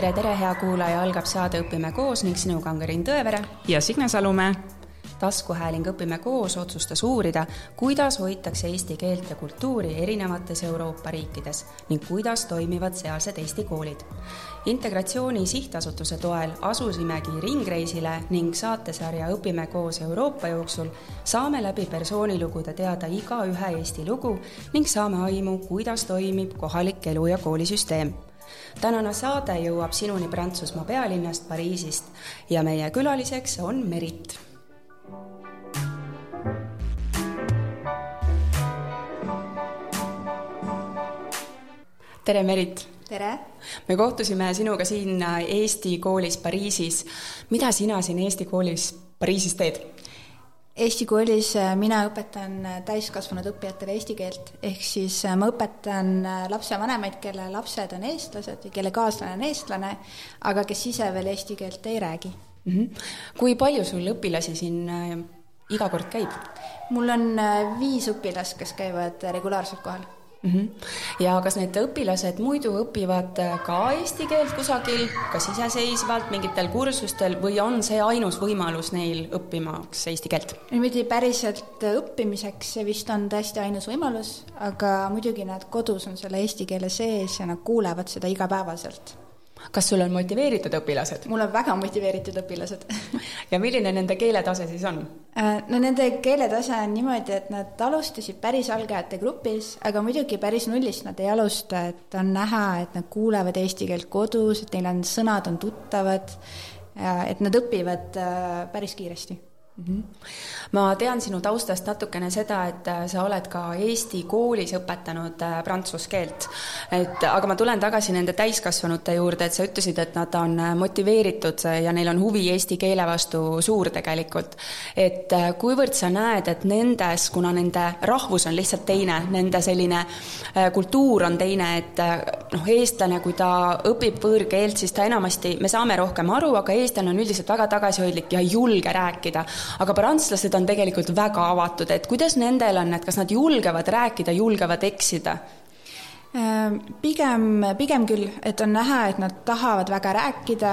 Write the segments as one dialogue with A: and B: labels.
A: tere, tere, hea kuulaja, algab saade Õpime koos ning sinuga on Karin Tõevere
B: ja Signe Salumäe.
A: taskuhääling Õpime koos otsustas uurida, kuidas hoitakse eesti keelt ja kultuuri erinevates Euroopa riikides ning kuidas toimivad sealsed eesti koolid. integratsiooni sihtasutuse toel asusimegi ringreisile ning saatesarja Õpime koos Euroopa jooksul saame läbi persoonilugude teada igaühe Eesti lugu ning saame aimu, kuidas toimib kohalik elu ja koolisüsteem tänane saade jõuab sinuni Prantsusmaa pealinnast Pariisist ja meie külaliseks on Merit. tere, Merit!
C: tere!
A: me kohtusime sinuga siin Eesti koolis Pariisis. mida sina siin Eesti koolis Pariisis teed?
C: Eesti koolis äh, mina õpetan äh, täiskasvanud õppijatele eesti keelt, ehk siis äh, ma õpetan lapsevanemaid, kelle lapsed on eestlased ja kelle kaaslane on eestlane, aga kes ise veel eesti keelt ei räägi mm.
A: -hmm. kui palju sul õpilasi siin iga kord käib?
C: mul on viis õpilast, kes käivad regulaarselt kohal.
A: Ja kas need õpilased muidu õpivad äh, ka eesti keelt kusagil, kas iseseisvalt mingitel kursustel või on see ainus võimalus neil õppimaks eesti keelt?
C: niimoodi päriselt õppimiseks see vist on tõesti ainus võimalus, aga muidugi nad kodus on selle eesti keele sees ja nad kuulevad seda igapäevaselt
A: kas sul on motiveeritud õpilased?
C: mul on väga motiveeritud õpilased
A: ja milline nende keeletase siis on?
C: Äh, no nende keeletase on niimoodi, et nad alustasid päris algajate grupis, aga muidugi päris nullist nad ei alusta, et on näha, et nad kuulevad eesti keelt kodus, et neil on sõnad on tuttavad, et nad õpivad äh, päris kiiresti.
A: Ma tean sinu taustast natukene seda, et äh, sa oled ka Eesti koolis õpetanud äh, prantsuse keelt. et aga ma tulen tagasi nende täiskasvanute juurde, et sa ütlesid, et nad on äh, motiveeritud ja neil on huvi eesti keele vastu suur tegelikult. et kuivõrd sa näed, et nendes, kuna nende rahvus on lihtsalt teine, nende selline kultuur on teine, et noh, eestlane, kui ta õpib võõrkeelt, siis ta enamasti, me saame rohkem aru, aga eestlane on üldiselt väga tagasihoidlik ja ei julge rääkida aga prantslased on tegelikult väga avatud, et kuidas nendel on, et kas nad julgevad rääkida, julgevad eksida?
C: Ehm, pigem, pigem küll, et on näha, et nad tahavad väga rääkida.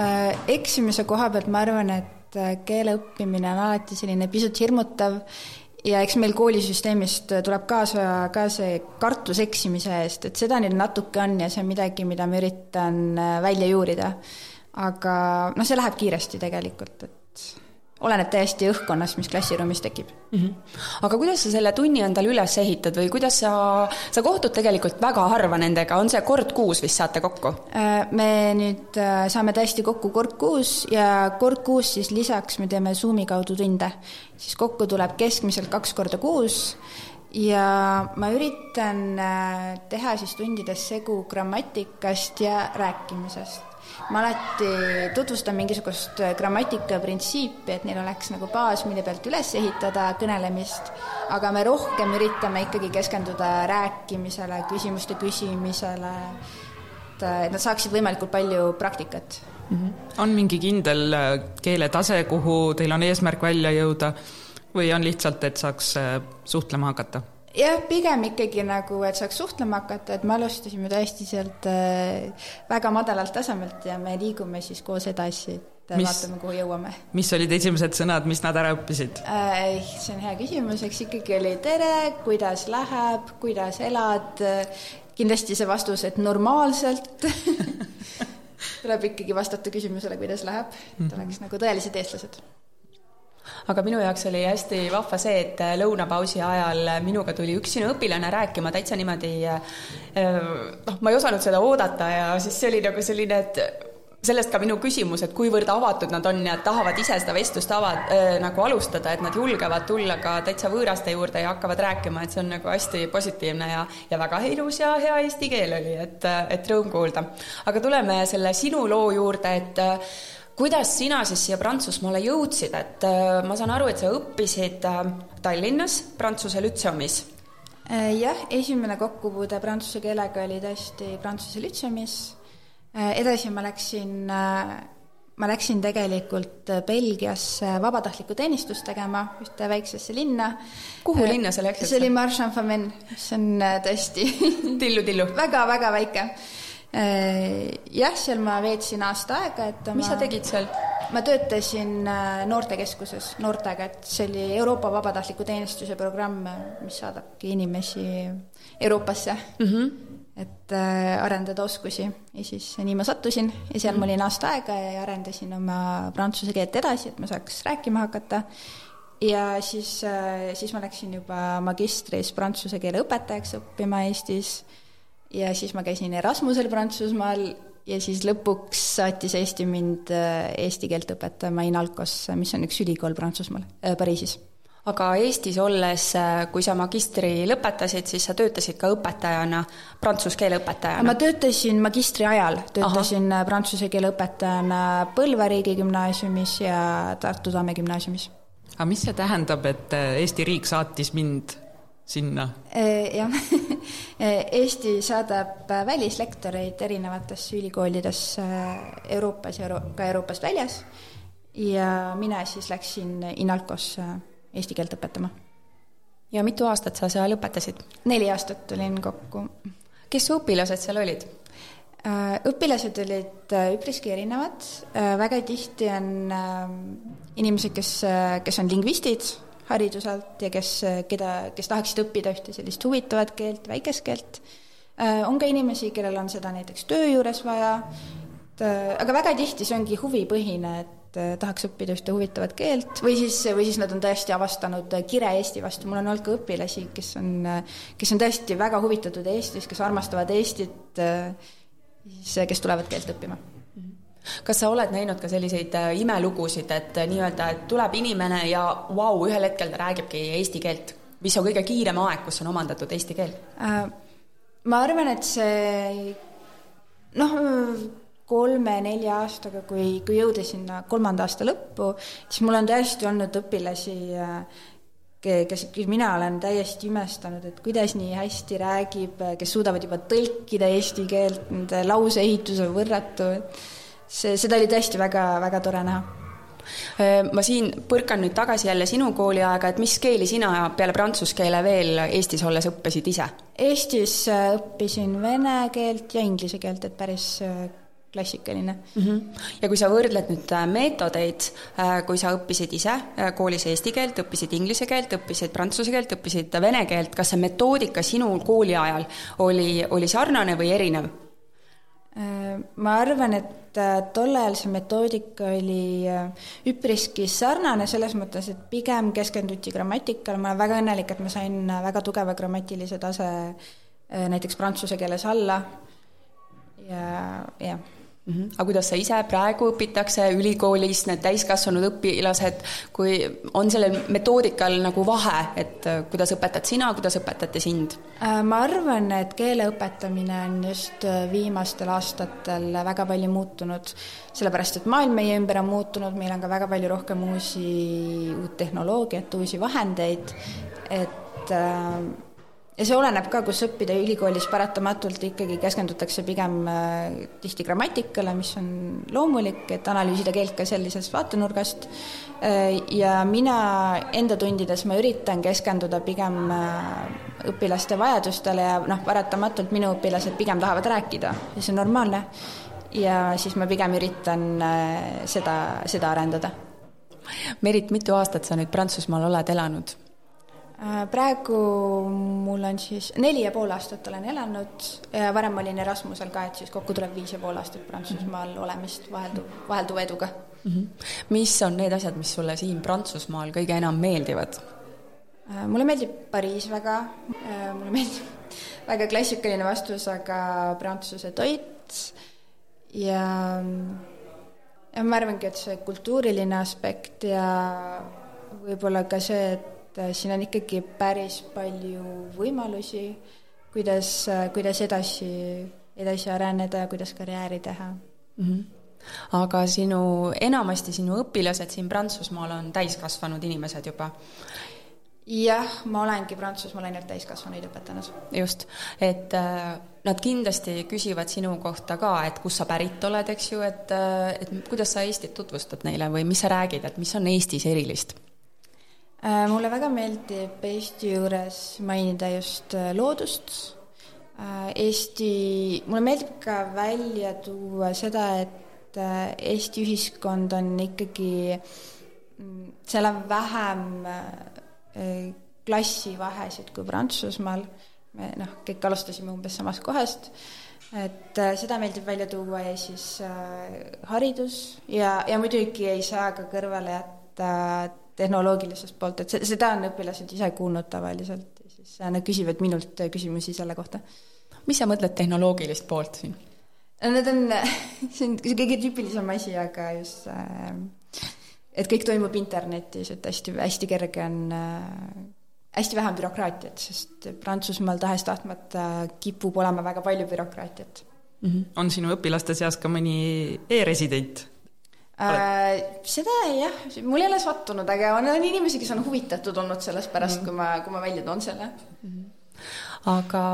C: Ehm, eksimise koha pealt ma arvan, et äh, keele õppimine on alati selline pisut hirmutav ja eks meil koolisüsteemist tuleb kaasa ka see kartus eksimise eest, et seda neil natuke on ja see on midagi, mida ma üritan äh, välja juurida. aga noh, see läheb kiiresti tegelikult, et oleneb täiesti õhkkonnast, mis klassiruumis tekib mm.
A: -hmm. aga kuidas sa selle tunni endale üles ehitad või kuidas sa, sa kohtud tegelikult väga harva nendega, on see kord kuus vist saate kokku?
C: Äh, me nüüd äh, saame tõesti kokku kord kuus ja kord kuus siis lisaks me teeme Zoomi kaudu tunde. siis kokku tuleb keskmiselt kaks korda kuus ja ma üritan äh, teha siis tundides segu grammatikast ja rääkimisest ma alati tutvustan mingisugust grammatika printsiipi, et neil oleks nagu baas, mille pealt üles ehitada kõnelemist, aga me rohkem üritame ikkagi keskenduda rääkimisele, küsimuste küsimisele, et nad saaksid võimalikult palju praktikat
B: mm. -hmm. on mingi kindel äh, keeletase, kuhu teil on eesmärk välja jõuda või on lihtsalt, et saaks äh, suhtlema hakata?
C: Jah, pigem ikkagi nagu, et saaks suhtlema hakata, et me alustasime tõesti sealt äh, väga madalalt tasemelt ja me liigume siis koos edasi, et mis, vaatame, kuhu jõuame.
B: mis olid esimesed sõnad, mis nad ära õppisid
C: äh,? see on hea küsimus, eks ikkagi oli tere, kuidas läheb, kuidas elad, kindlasti see vastus, et normaalselt tuleb ikkagi vastata küsimusele, kuidas läheb, et mhm. oleks nagu tõelised eestlased
A: aga minu jaoks oli hästi vahva see, et äh, lõunapausi ajal minuga tuli üks sinu õpilane rääkima täitsa niimoodi, äh, noh, ma ei osanud seda oodata ja siis see oli nagu selline, et sellest ka minu küsimus, et kuivõrd avatud nad on ja tahavad ise seda vestlust ava- äh,, nagu alustada, et nad julgevad tulla ka täitsa võõraste juurde ja hakkavad rääkima, et see on nagu hästi positiivne ja, ja väga ilus ja hea eesti keel oli, et, et rõõm kuulda. aga tuleme selle sinu loo juurde, et kuidas sina siis siia Prantsusmaale jõudsid, et äh, ma saan aru, et sa õppisid äh, Tallinnas Prantsuse lütseumis?
C: Äh, jah, esimene kokkupuude prantsuse keelega oli tõesti Prantsuse lütseumis. edasi ma läksin, ma läksin tegelikult Belgiasse vabatahtlikku teenistust tegema ühte väiksesse linna.
A: kuhu linna sa läksid?
C: see oli Marche-en-Famenne, mis on tõesti
A: tillu-tillu
C: väga-väga väike jah, seal ma veetsin aasta aega, et
A: mis sa tegid seal?
C: ma töötasin noortekeskuses noortega, et see oli Euroopa Vabatahtliku Teenistuse programm, mis saadabki inimesi Euroopasse mm. -hmm et äh, arendada oskusi ja siis nii ma sattusin ja seal ma olin aasta aega ja arendasin oma prantsuse keelt edasi, et ma saaks rääkima hakata. ja siis, äh, siis ma läksin juba magistris prantsuse keele õpetajaks õppima Eestis ja siis ma käisin Erasmusel Prantsusmaal ja siis lõpuks saatis Eesti mind äh, eesti keelt õpetama Inalcosse, mis on üks ülikool Prantsusmaal äh,, Pariisis
A: aga Eestis olles, äh, kui sa magistri lõpetasid, siis sa töötasid ka õpetajana, prantsuse keele õpetajana?
C: ma töötasin magistri ajal, töötasin Aha. prantsuse keele õpetajana Põlva riigigümnaasiumis ja Tartu Tamme gümnaasiumis.
B: aga mis see tähendab, et äh, Eesti riik saatis mind sinna?
C: Äh, jah Eesti saadab välislektoreid erinevatesse ülikoolidesse Euroopas ja ka Euroopast väljas ja mina siis läksin Inalcosse eesti keelt õpetama.
A: ja mitu aastat sa seal õpetasid?
C: neli aastat olin kokku.
A: kes su õpilased seal olid?
C: Õpilased olid üpriski erinevad, väga tihti on inimesed, kes, kes on lingvistid hariduselt ja kes, keda, kes tahaksid õppida ühte sellist huvitavat keelt, väikest keelt. on ka inimesi, kellel on seda näiteks töö juures vaja, et aga väga tihti see ongi huvipõhine, et äh, tahaks õppida ühte huvitavat keelt või siis, või siis nad on tõesti avastanud äh, kire Eesti vastu, mul on olnud ka õpilasi, kes on, äh, kes on tõesti väga huvitatud Eestist, kes armastavad Eestit, siis kes tulevad keelt õppima
A: kas sa oled näinud ka selliseid imelugusid, et nii-öelda, et tuleb inimene ja vau wow,, ühel hetkel ta räägibki eesti keelt, mis on kõige kiirem aeg, kus on omandatud eesti keel äh,?
C: ma arvan, et see noh, kolme-nelja aastaga, kui, kui jõuda sinna kolmanda aasta lõppu, siis mul on tõesti olnud õpilasi, kes, kes mina olen täiesti imestanud, et kuidas nii hästi räägib, kes suudavad juba tõlkida eesti keelt, nende lauseehitus on võrratu, see, seda oli tõesti väga, väga tore näha
A: ma siin põrkan nüüd tagasi jälle sinu kooliaega, et mis keeli sina peale prantsuse keele veel Eestis olles õppisid ise?
C: Eestis õppisin vene keelt ja inglise keelt, et päris klassikaline mm.
A: -hmm. ja kui sa võrdled nüüd äh, meetodeid, äh, kui sa õppisid ise äh, koolis eesti keelt, õppisid inglise keelt, õppisid prantsuse keelt, õppisid vene keelt, kas see metoodika sinu kooli ajal oli, oli sarnane või erinev?
C: Ma arvan, et tol ajal see metoodika oli üpriski sarnane selles mõttes, et pigem keskenduti grammatikale, ma olen väga õnnelik, et ma sain väga tugeva grammatilise tase näiteks prantsuse keeles alla. Ja jah
A: Mm -hmm. aga kuidas sa ise praegu õpitakse ülikoolis, need täiskasvanud õpilased, kui on sellel metoodikal nagu vahe, et äh, kuidas õpetad sina, kuidas õpetati sind?
C: Äh, ma arvan, et keele õpetamine on just äh, viimastel aastatel väga palju muutunud, sellepärast et maailm meie ümber on muutunud, meil on ka väga palju rohkem uusi, uut tehnoloogiat, uusi vahendeid, et ja see oleneb ka, kus õppida, ülikoolis paratamatult ikkagi keskendutakse pigem äh, tihti grammatikale, mis on loomulik, et analüüsida keelt ka sellisest vaatenurgast, äh, ja mina enda tundides ma üritan keskenduda pigem äh, õpilaste vajadustele ja noh, paratamatult minu õpilased pigem tahavad rääkida ja see on normaalne. ja siis ma pigem üritan seda, seda arendada.
A: Merit, mitu aastat sa nüüd Prantsusmaal oled elanud?
C: Äh, praegu mul on siis neli ja pool aastat olen elanud varem olin Erasmusel ka, et siis kokku tuleb viis ja pool aastat Prantsusmaal -hmm. olemist vahelduv, vahelduva eduga mm.
A: -hmm. mis on need asjad, mis sulle siin Prantsusmaal kõige enam meeldivad?
C: Äh, mulle meeldib Pariis väga, äh, mulle meeldib väga klassikaline vastus, aga Prantsuse toit ja ja ma arvangi, et see kultuuriline aspekt ja võib-olla ka see, et et äh, siin on ikkagi päris palju võimalusi, kuidas, äh, kuidas edasi, edasi areneda ja kuidas karjääri teha mm. -hmm
A: aga sinu, enamasti sinu õpilased siin Prantsusmaal on täiskasvanud inimesed juba?
C: jah, ma olengi Prantsusmaal ainult täiskasvanuid õpetanud.
A: just, et äh, nad kindlasti küsivad sinu kohta ka, et kust sa pärit oled, eks ju, et, et kuidas sa Eestit tutvustad neile või mis sa räägid, et mis on Eestis erilist?
C: Äh, mulle väga meeldib Eesti juures mainida just äh, loodust. Äh, Eesti, mulle meeldib ka välja tuua seda, et Eesti ühiskond on ikkagi, mm, seal on vähem äh, klassivahesid kui Prantsusmaal. me noh, kõik alustasime umbes samast kohast, et seda meeldib välja tuua ja siis äh, haridus. Ja, ja muidugi ei saa ka kõrvale jätta tehnoloogilisest poolt, et seda on õpilased ise kuulnud tavaliselt siis nad küsivad minult küsimusi selle kohta.
A: mis sa mõtled tehnoloogilist poolt siin?
C: Need on, see on see kõige tüüpilisem asi, aga just äh, et kõik toimub internetis, et hästi, hästi kerge on äh, hästi vähe on bürokraatiat, sest Prantsusmaal tahes-tahtmata kipub olema väga palju bürokraatiat
B: mm. -hmm. on sinu õpilaste seas ka mõni e-resident?
C: Äh, seda jah, mul ei ole sattunud, aga on, on inimesi, kes on huvitatud olnud sellest pärast mm, -hmm. kui ma, kui ma välja toon selle mm. -hmm.
A: aga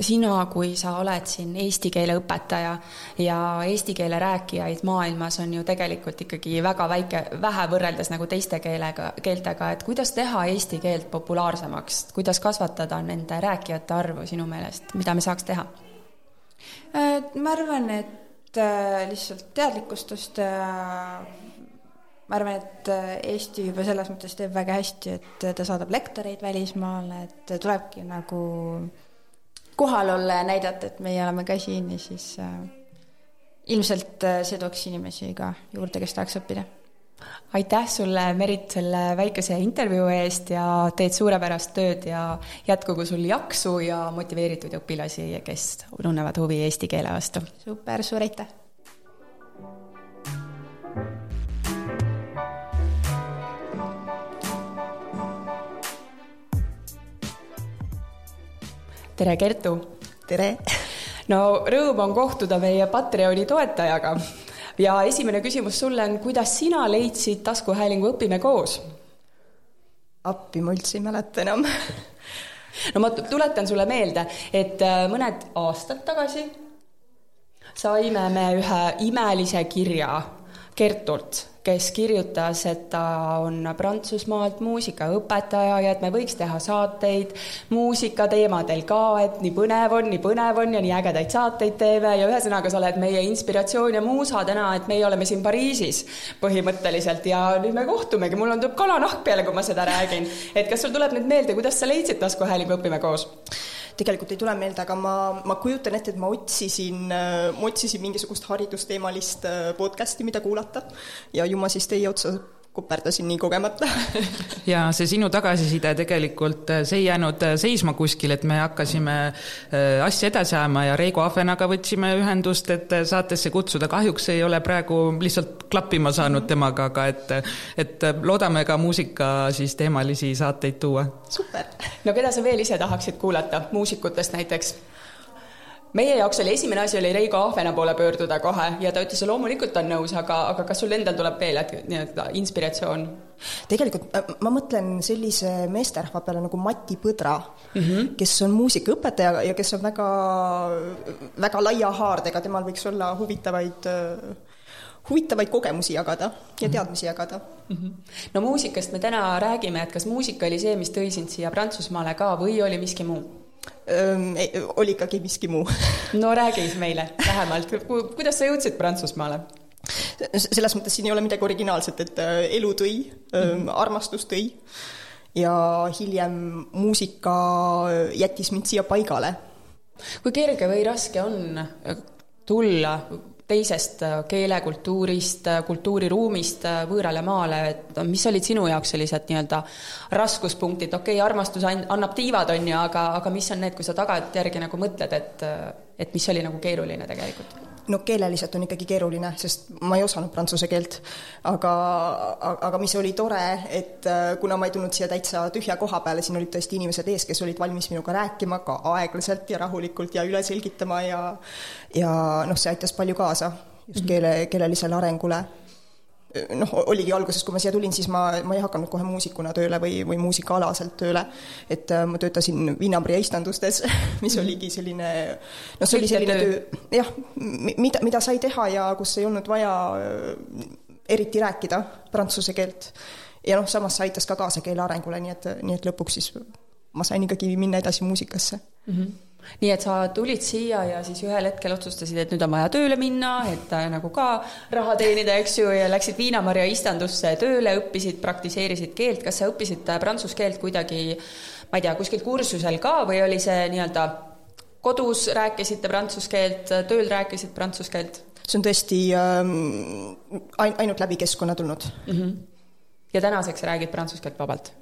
A: sina, kui sa oled siin eesti keele õpetaja ja eesti keele rääkijaid maailmas on ju tegelikult ikkagi väga väike, vähe võrreldes nagu teiste keelega, keeltega, et kuidas teha eesti keelt populaarsemaks, kuidas kasvatada nende rääkijate arvu sinu meelest, mida me saaks teha?
C: Äh, ma arvan, et lihtsalt teadlikkustust ja ma arvan, et äh, Eesti juba selles mõttes teeb väga hästi, et ta saadab lektoreid välismaale, et tulebki nagu kohal olla ja näidata, et meie oleme ka siin ja siis äh, ilmselt see tooks inimesi ka juurde, kes tahaks õppida
A: aitäh sulle, Merit, selle väikese intervjuu eest ja teed suurepärast tööd ja jätkugu sul jaksu ja motiveeritud õpilasi, kes tunnevad huvi eesti keele vastu.
C: super, suur aitäh!
A: tere, Kertu!
D: tere!
A: no rõõm on kohtuda meie Patreoni toetajaga ja esimene küsimus sulle on, kuidas sina leidsid taskuhäälingu Õpime koos?
D: appi, ma üldse ei mäleta enam
A: no ma tuletan sulle meelde, et äh, mõned aastad tagasi saime me ühe imelise kirja Kertult kes kirjutas, et ta on Prantsusmaalt muusikaõpetaja ja et me võiks teha saateid muusikateemadel ka, et nii põnev on, nii põnev on ja nii ägedaid saateid teeme ja ühesõnaga, sa oled meie inspiratsioon ja muusa täna, et meie oleme siin Pariisis põhimõtteliselt ja nüüd me kohtumegi, mul on, tuleb kalanahk peale, kui ma seda räägin. et kas sul tuleb nüüd meelde, kuidas sa leidsid taskuhäälingu Õpime koos?
D: Tegelikult ei tule meelde, aga ma, ma kujutan ette, et ma otsisin, ma otsisin mingisugust haridusteemalist äh, podcast'i, mida kuulata. Ja ju ma siis teie otsa koperdasin nii kogemata
B: ja see sinu tagasiside tegelikult, äh, see ei jäänud äh, seisma kuskil, et me hakkasime äh, asja edasi ajama ja Reigo Ahvenaga võtsime ühendust, et saatesse kutsuda, kahjuks ei ole praegu lihtsalt klappima saanud temaga, aga et, et loodame ka muusika siis teemalisi saateid tuua.
D: super!
A: no keda sa veel ise tahaksid kuulata, muusikutest näiteks? Meie jaoks oli esimene asi oli Reigo Ahvena poole pöörduda kohe ja ta ütles, loomulikult on nõus, aga, aga kas sul endal tuleb veel nii-öelda inspiratsioon?
D: tegelikult äh, ma mõtlen sellise meesterahva peale nagu Mati Põdra mm, -hmm. kes on muusikaõpetaja ja kes on väga, väga laia haardega, temal võiks olla huvitavaid äh, huvitavaid kogemusi jagada ja mhm. teadmisi jagada mm. -hmm.
A: no muusikast me täna räägime, et kas muusika oli see, mis tõi sind siia Prantsusmaale ka või oli miski muu?
D: Oli ikkagi miski muu.
A: no räägi siis meile lähemalt, kuidas sa jõudsid Prantsusmaale?
D: selles mõttes siin ei ole midagi originaalset, et äh, elu tõi mm, -hmm. armastus tõi ja hiljem muusika jättis mind siia paigale.
A: kui kerge või raske on tulla teisest äh, keelekultuurist, äh, kultuuriruumist äh, võõrale maale, et mis olid sinu jaoks sellised nii-öelda raskuspunktid, okei okay,, armastus annab tiivad, on ju, aga, aga mis on need, kui sa tagantjärgi nagu mõtled, et, et mis oli nagu keeruline tegelikult?
D: No keeleliselt on ikkagi keeruline, sest ma ei osanud prantsuse keelt, aga, aga mis oli tore, et äh, kuna ma ei tulnud siia täitsa tühja koha peale, siin olid tõesti inimesed ees, kes olid valmis minuga rääkima ka aeglaselt ja rahulikult ja üle selgitama ja ja noh, see aitas palju kaasa just keele, keelelisele arengule noh, oligi alguses, kui ma siia tulin, siis ma, ma ei hakanud kohe muusikuna tööle või, või muusikaalaselt tööle. et äh, ma töötasin Vinnambria istandustes, mis mhm. oligi selline, noh, see oli selline töö, jah, mida, mida sai teha ja kus ei olnud vaja äh, eriti rääkida prantsuse keelt. ja noh, samas see aitas ka kaasa keele arengule, nii et, nii et lõpuks siis ma sain ikkagi minna edasi muusikasse mm. -hmm
A: nii et sa tulid siia ja siis ühel hetkel otsustasid, et nüüd on vaja tööle minna, et äh, nagu ka raha teenida, eks ju, ja läksid Viinamarja istandusse tööle, õppisid, praktiseerisid keelt, kas sa õppisid äh, prantsuse keelt kuidagi, ma ei tea, kuskil kursusel ka või oli see nii-öelda kodus rääkisite prantsuse keelt, tööl rääkisid prantsuse keelt?
D: see on tõesti ähm, ainult läbi keskkonna tulnud mm. -hmm.
A: ja tänaseks räägid prantsuse keelt vabalt?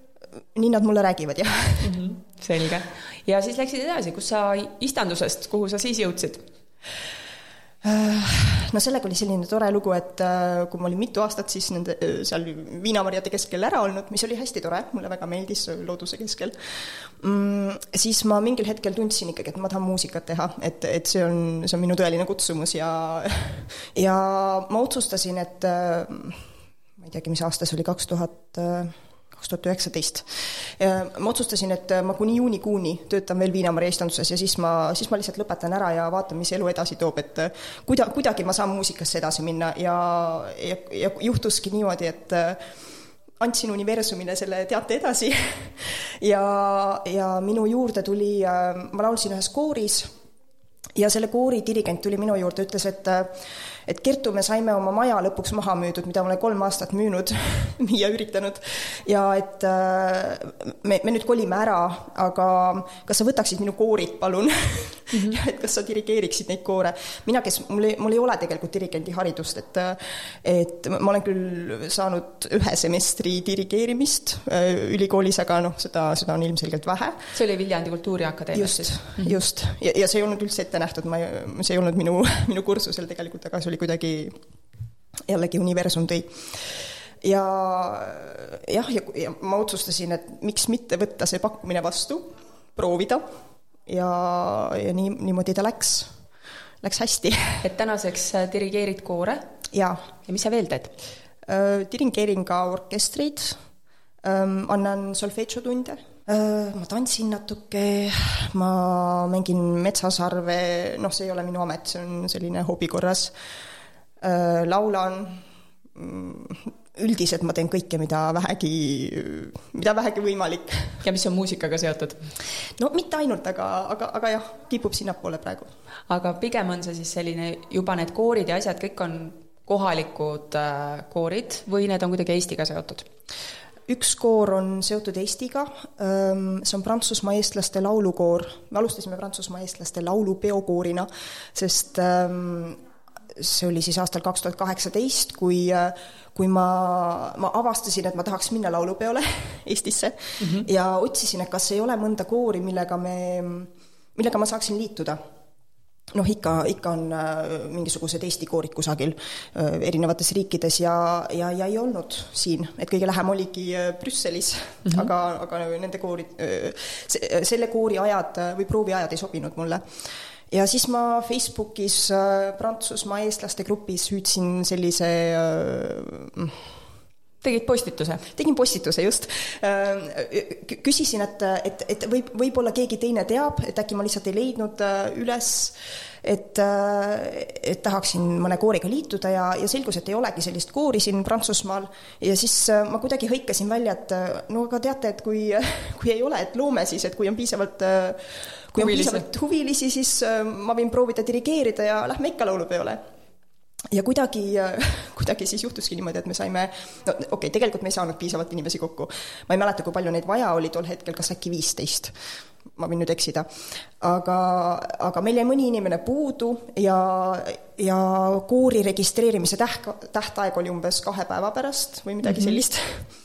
D: Nii nad mulle räägivad, jah mm.
A: -hmm. selge. ja siis läksid edasi, kus sa istandusest, kuhu sa siis jõudsid?
D: Äh, no sellega oli selline tore lugu, et äh, kui ma olin mitu aastat siis nende seal viinamarjade keskel ära olnud, mis oli hästi tore, mulle väga meeldis looduse keskel, mm, siis ma mingil hetkel tundsin ikkagi, et ma tahan muusikat teha, et, et see on, see on minu tõeline kutsumus ja ja ma otsustasin, et äh, ma ei teagi, mis aasta see oli, kaks tuhat kaks tuhat üheksateist. ma otsustasin, et ma kuni juunikuuni töötan veel Viinamarja istanduses ja siis ma, siis ma lihtsalt lõpetan ära ja vaatan, mis elu edasi toob, et kuida-, kuidagi ma saan muusikasse edasi minna ja, ja, ja juhtuski niimoodi, et andsin universumile selle teate edasi ja, ja minu juurde tuli, ma laulsin ühes kooris ja selle koori dirigent tuli minu juurde, ütles, et et Kertu, me saime oma maja lõpuks maha müüdud, mida ma olen kolm aastat müünud, müüa üritanud, ja et äh, me, me nüüd kolime ära, aga kas sa võtaksid minu koorid, palun mm? -hmm. ja et kas sa dirigeeriksid neid koore. mina, kes, mul ei, mul ei ole tegelikult dirigendi haridust, et et ma olen küll saanud ühe semestri dirigeerimist äh, ülikoolis, aga noh, seda, seda on ilmselgelt vähe.
A: see oli Viljandi Kultuuriakadeemias
D: siis? just, ja, ja see ei olnud üldse ette nähtud, ma, see ei olnud minu, minu kursusel tegelikult, aga see oli kuidagi jällegi universum tõi. ja jah, ja, ja ma otsustasin, et miks mitte võtta see pakkumine vastu, proovida ja, ja nii, niimoodi ta läks, läks hästi.
A: et tänaseks äh, dirigeerid koore?
D: jaa.
A: ja mis sa veel teed?
D: Äh, dirigeerin ka orkestreid, ähm, annan solfedžotunde äh, ma tantsin natuke, ma mängin metsasarve, noh, see ei ole minu amet, see on selline hobi korras. Äh, laulan, mm, üldiselt ma teen kõike, mida vähegi, mida vähegi võimalik.
A: ja mis on muusikaga seotud?
D: no mitte ainult, aga, aga, aga jah, kipub sinnapoole praegu.
A: aga pigem on see siis selline, juba need koorid ja asjad, kõik on kohalikud äh, koorid või need on kuidagi Eestiga seotud?
D: üks koor on seotud Eestiga, see on Prantsusmaa eestlaste laulukoor, me alustasime Prantsusmaa eestlaste laulupeokoorina, sest ähm, see oli siis aastal kaks tuhat kaheksateist, kui, kui ma, ma avastasin, et ma tahaks minna laulupeole Eestisse mm -hmm. ja otsisin, et kas ei ole mõnda koori, millega me, millega ma saaksin liituda noh, ikka, ikka on äh, mingisugused Eesti koorid kusagil äh, erinevates riikides ja, ja, ja ei olnud siin, et kõige lähem oligi äh, Brüsselis mm, -hmm. aga, aga nende koorid, selle koori ajad või prooviajad ei sobinud mulle ja siis ma Facebookis äh, Prantsusmaa eestlaste grupis hüüdsin sellise äh,
A: tegid postituse?
D: tegin postituse, just. Äh, küsisin, et, et, et võib, võib-olla keegi teine teab, et äkki ma lihtsalt ei leidnud üles, et, et tahaksin mõne kooriga liituda ja, ja selgus, et ei olegi sellist koori siin Prantsusmaal. ja siis ma kuidagi hõikasin välja, et no aga teate, et kui, kui ei ole, et loome siis, et kui on piisavalt kui huvilisi. on piisavalt huvilisi, siis äh, ma võin proovida dirigeerida ja lähme ikka laulupeole ja kuidagi, äh, kuidagi siis juhtuski niimoodi, et me saime, no okei okay,, tegelikult me ei saanud piisavalt inimesi kokku. ma ei mäleta, kui palju neid vaja oli tol hetkel, kas äkki viisteist, ma võin nüüd eksida. aga, aga meil jäi mõni inimene puudu ja, ja koori registreerimise täht, tähtaeg oli umbes kahe päeva pärast või midagi mm -hmm. sellist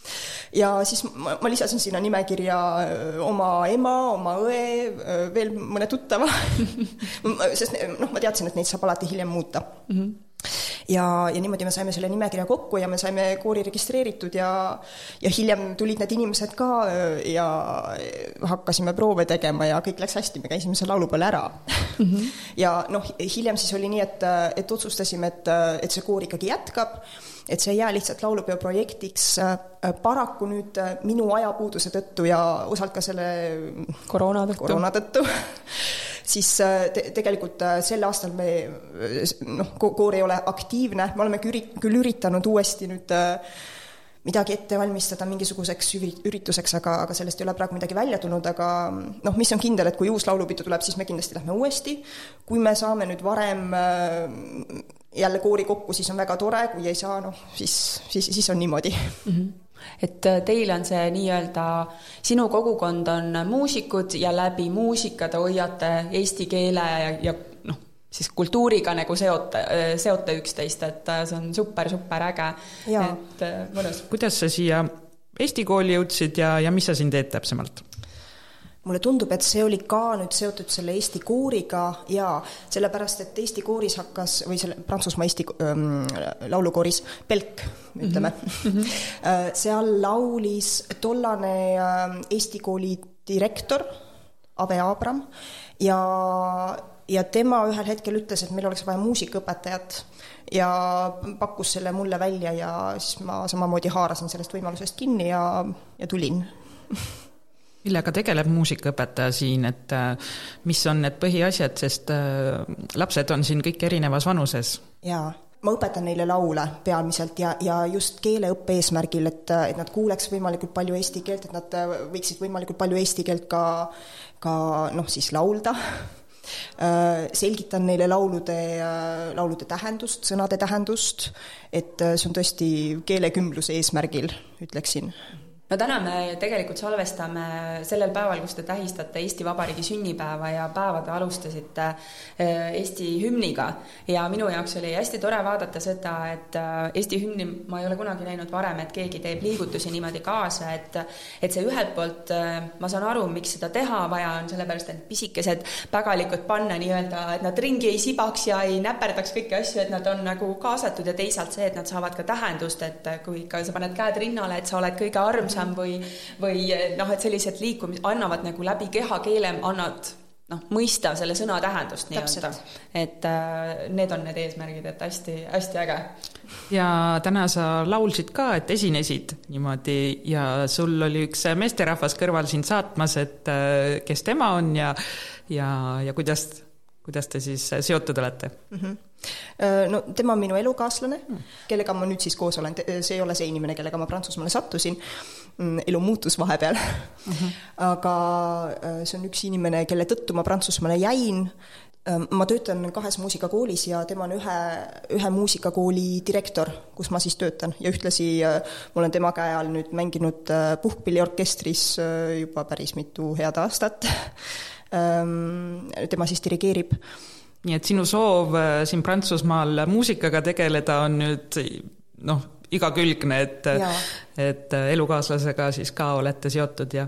D: ja siis ma, ma lisasin sinna nimekirja oma ema, oma õe, veel mõne tuttava sest noh, ma teadsin, et neid saab alati hiljem muuta mm. -hmm ja, ja niimoodi me saime selle nimekirja kokku ja me saime koori registreeritud ja ja hiljem tulid need inimesed ka ja hakkasime proove tegema ja kõik läks hästi, me käisime seal laulupeol ära mm. -hmm. ja noh, hiljem siis oli nii, et, et otsustasime, et, et see koor ikkagi jätkab et see ei jää lihtsalt laulupeo projektiks. Äh, paraku nüüd äh, minu ajapuuduse tõttu ja osalt ka selle
A: koroona tõttu,
D: koroona tõttu siis äh, te tegelikult sel aastal me noh, koor ei ole aktiivne, me oleme küll üritanud uuesti nüüd midagi ette valmistada mingisuguseks ürituseks, aga, aga sellest ei ole praegu midagi välja tulnud, aga noh, mis on kindel, et kui uus laulupidu tuleb, siis me kindlasti lähme uuesti. kui me saame nüüd varem äh, jälle koori kokku, siis on väga tore, kui ei saa, noh, siis, siis, siis on niimoodi mm. -hmm
A: et äh, teil on see nii-öelda, sinu kogukond on muusikud ja läbi muusika te hoiate eesti keele ja, ja noh, siis kultuuriga nagu seote, seote üksteist, et äh, see on super-super äge, et äh, mõnus.
B: kuidas sa siia Eesti kooli jõudsid ja, ja mis sa siin teed täpsemalt?
D: Mulle tundub, et see oli ka nüüd seotud selle Eesti kooriga ja sellepärast, et Eesti kooris hakkas või selle Prantsusmaa Eesti ähm, laulukooris Belk, ütleme. Mm, -hmm. seal laulis tollane äh, Eesti kooli direktor Ave Abram ja, ja tema ühel hetkel ütles, et meil oleks vaja muusikaõpetajat ja pakkus selle mulle välja ja siis ma samamoodi haarasin sellest võimalusest kinni ja, ja tulin
B: millega tegeleb muusikaõpetaja siin, et äh, mis on need põhiasjad, sest äh, lapsed on siin kõik erinevas vanuses?
D: jaa, ma õpetan neile laule peamiselt ja, ja just keeleõppe eesmärgil, et, et nad kuuleks võimalikult palju eesti keelt, et nad äh, võiksid võimalikult palju eesti keelt ka, ka noh, siis laulda. Selgitan neile laulude, laulude tähendust, sõnade tähendust, et see on tõesti keelekümbluse eesmärgil, ütleksin
A: no täna me tegelikult salvestame sellel päeval, kus te tähistate Eesti Vabariigi sünnipäeva ja päeva te alustasite äh, Eesti hümniga. Ja minu jaoks oli hästi tore vaadata seda, et äh, Eesti hümni ma ei ole kunagi näinud varem, et keegi teeb liigutusi niimoodi kaasa, et et see ühelt poolt, äh, ma saan aru, miks seda teha vaja on, sellepärast et pisikesed pägalikud panna nii-öelda, et nad ringi ei sibaks ja ei näperdaks kõiki asju, et nad on nagu kaasatud ja teisalt see, et nad saavad ka tähendust, et kui ikka sa paned käed rinnale, et sa oled kõige armsam, armsam või, või noh, et sellised liikumised annavad nagu läbi kehakeele, annavad noh, mõista selle sõna tähendust nii-öelda. et äh, need on need eesmärgid, et hästi-hästi äge.
B: ja täna sa laulsid ka, et esinesid niimoodi ja sul oli üks meesterahvas kõrval sind saatmas, et äh, kes tema on ja, ja, ja kuidas, kuidas te siis seotud olete mm? -hmm
D: no tema on minu elukaaslane, kellega ma nüüd siis koos olen, see ei ole see inimene, kellega ma Prantsusmaale sattusin, mm, elu muutus vahepeal uh. -huh. aga see on üks inimene, kelle tõttu ma Prantsusmaale jäin, ma töötan kahes muusikakoolis ja tema on ühe, ühe muusikakooli direktor, kus ma siis töötan ja ühtlasi ma olen tema käe all nüüd mänginud puhkpilliorkestris juba päris mitu head aastat. Tema siis dirigeerib
B: nii et sinu soov äh, siin Prantsusmaal muusikaga tegeleda on nüüd noh, igakülgne, et, et äh, elukaaslasega siis ka olete seotud ja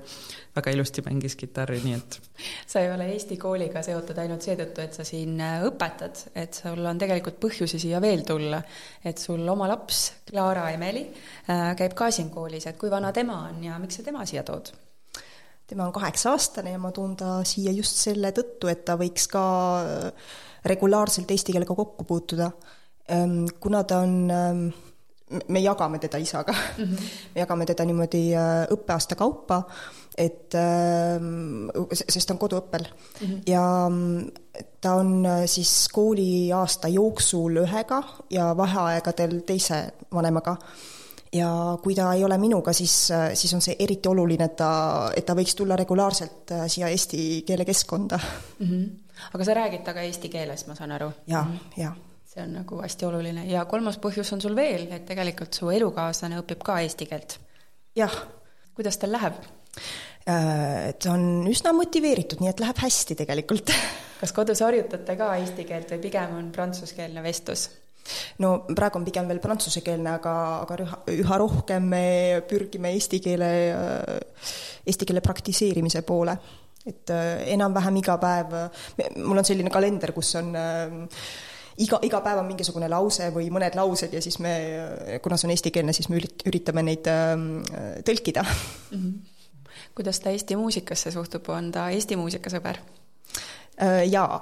B: väga ilusti mängis kitarri, nii et.
A: sa ei ole Eesti kooliga seotud ainult seetõttu, et sa siin äh, õpetad, et sul on tegelikult põhjusi siia veel tulla. et sul oma laps, Clara Emeli, käib ka siin koolis, et kui vana tema on ja miks sa tema siia tood?
D: tema on kaheksa-aastane ja ma toon ta siia just selle tõttu, et ta võiks ka regulaarselt eesti keelega kokku puutuda. Ehm, kuna ta on, ehm, me jagame teda isaga mm, -hmm. me jagame teda niimoodi äh, õppeaasta kaupa, et ehm, sest ta on koduõppel mm -hmm. ja ta on äh, siis kooliaasta jooksul ühega ja vaheaegadel teise vanemaga ja kui ta ei ole minuga, siis, äh, siis on see eriti oluline, et ta, et ta võiks tulla regulaarselt siia eesti keelekeskkonda mm.
A: -hmm aga sa räägid temaga eesti keeles, ma saan aru?
D: jaa, jaa.
A: see on nagu hästi oluline ja kolmas põhjus on sul veel, et tegelikult su elukaaslane õpib ka eesti keelt.
D: jah.
A: kuidas tal läheb?
D: Äh, ta on üsna motiveeritud, nii et läheb hästi tegelikult.
A: kas kodus harjutate ka eesti keelt või pigem on prantsuskeelne vestlus?
D: no praegu on pigem veel prantsusekeelne, aga, aga üha, üha rohkem me pürgime eesti keele, äh, eesti keele praktiseerimise poole et äh, enam-vähem iga päev, mul on selline kalender, kus on äh, iga, iga päev on mingisugune lause või mõned laused ja siis me, kuna see on eestikeelne, siis me üritame neid ähm, tõlkida mm.
A: -hmm. kuidas ta Eesti muusikasse suhtub, on ta Eesti muusikasõber?
D: Äh, jaa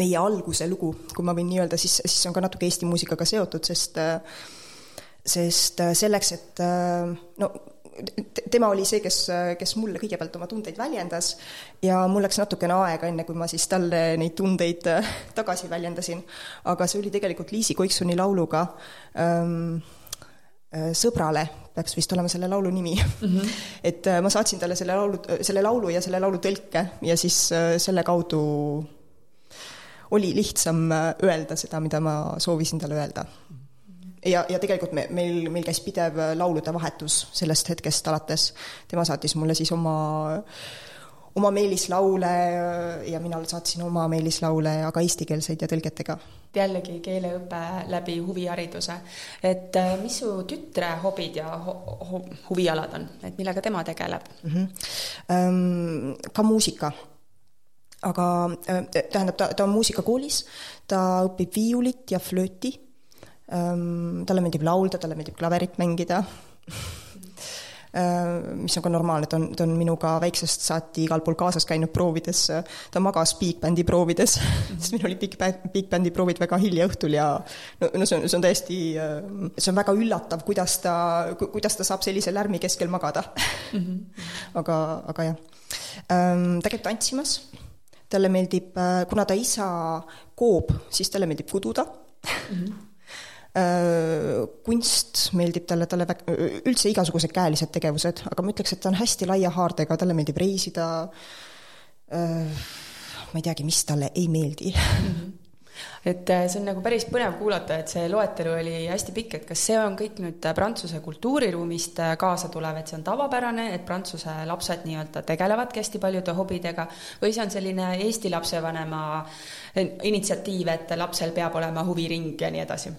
D: meie alguse lugu, kui ma võin nii öelda, siis, siis on ka natuke Eesti muusikaga seotud, sest sest selleks, et no tema oli see, kes, kes mulle kõigepealt oma tundeid väljendas ja mul läks natukene aega, enne kui ma siis talle neid tundeid äh, tagasi väljendasin. aga see oli tegelikult Liisi Koiksuni lauluga ähm, sõbrale, peaks vist olema selle laulu nimi mm. -hmm. et ma saatsin talle selle laulu, selle laulu ja selle laulu tõlke ja siis selle kaudu oli lihtsam öelda seda, mida ma soovisin talle öelda. Ja, ja tegelikult me, meil, meil käis pidev laulude vahetus sellest hetkest alates. tema saatis mulle siis oma äh, oma meelislaule ja mina saatsin oma meelislaule, aga eestikeelseid ja tõlgetega.
A: jällegi keeleõpe läbi huvihariduse. et äh, mis su tütre hobid ja ho ho huvialad on, et millega tema tegeleb mm?
D: -hmm. ka muusika aga äh, tähendab, ta, ta on muusikakoolis, ta õpib viiulit ja flööti. Talle meeldib laulda, talle meeldib klaverit mängida mis on ka normaalne, ta on, ta on minuga väiksest saati igal pool kaasas käinud proovides, ta magas big bändi proovides sest meil olid big, big bändi proovid väga hilja õhtul ja no, no see on, see on täiesti, see on väga üllatav, kuidas ta, kuidas ta saab sellise lärmi keskel magada aga, aga jah. Ta käib tantsimas, talle meeldib, kuna ta isa koob, siis talle meeldib kududa mm. -hmm kunst meeldib talle, talle üldse igasugused käelised tegevused, aga ma ütleks, et ta on hästi laia haardega, talle meeldib reisida, äh, ma ei teagi, mis talle ei meeldi mm. -hmm
A: et äh, see on nagu päris põnev kuulata, et see loetelu oli hästi pikk, et kas see on kõik nüüd Prantsuse kultuuriruumist kaasa tulev, et see on tavapärane, et Prantsuse lapsed nii-öelda tegelevadki hästi paljude hobidega või see on selline Eesti lapsevanema initsiatiiv, et lapsel peab olema huviring ja nii edasi?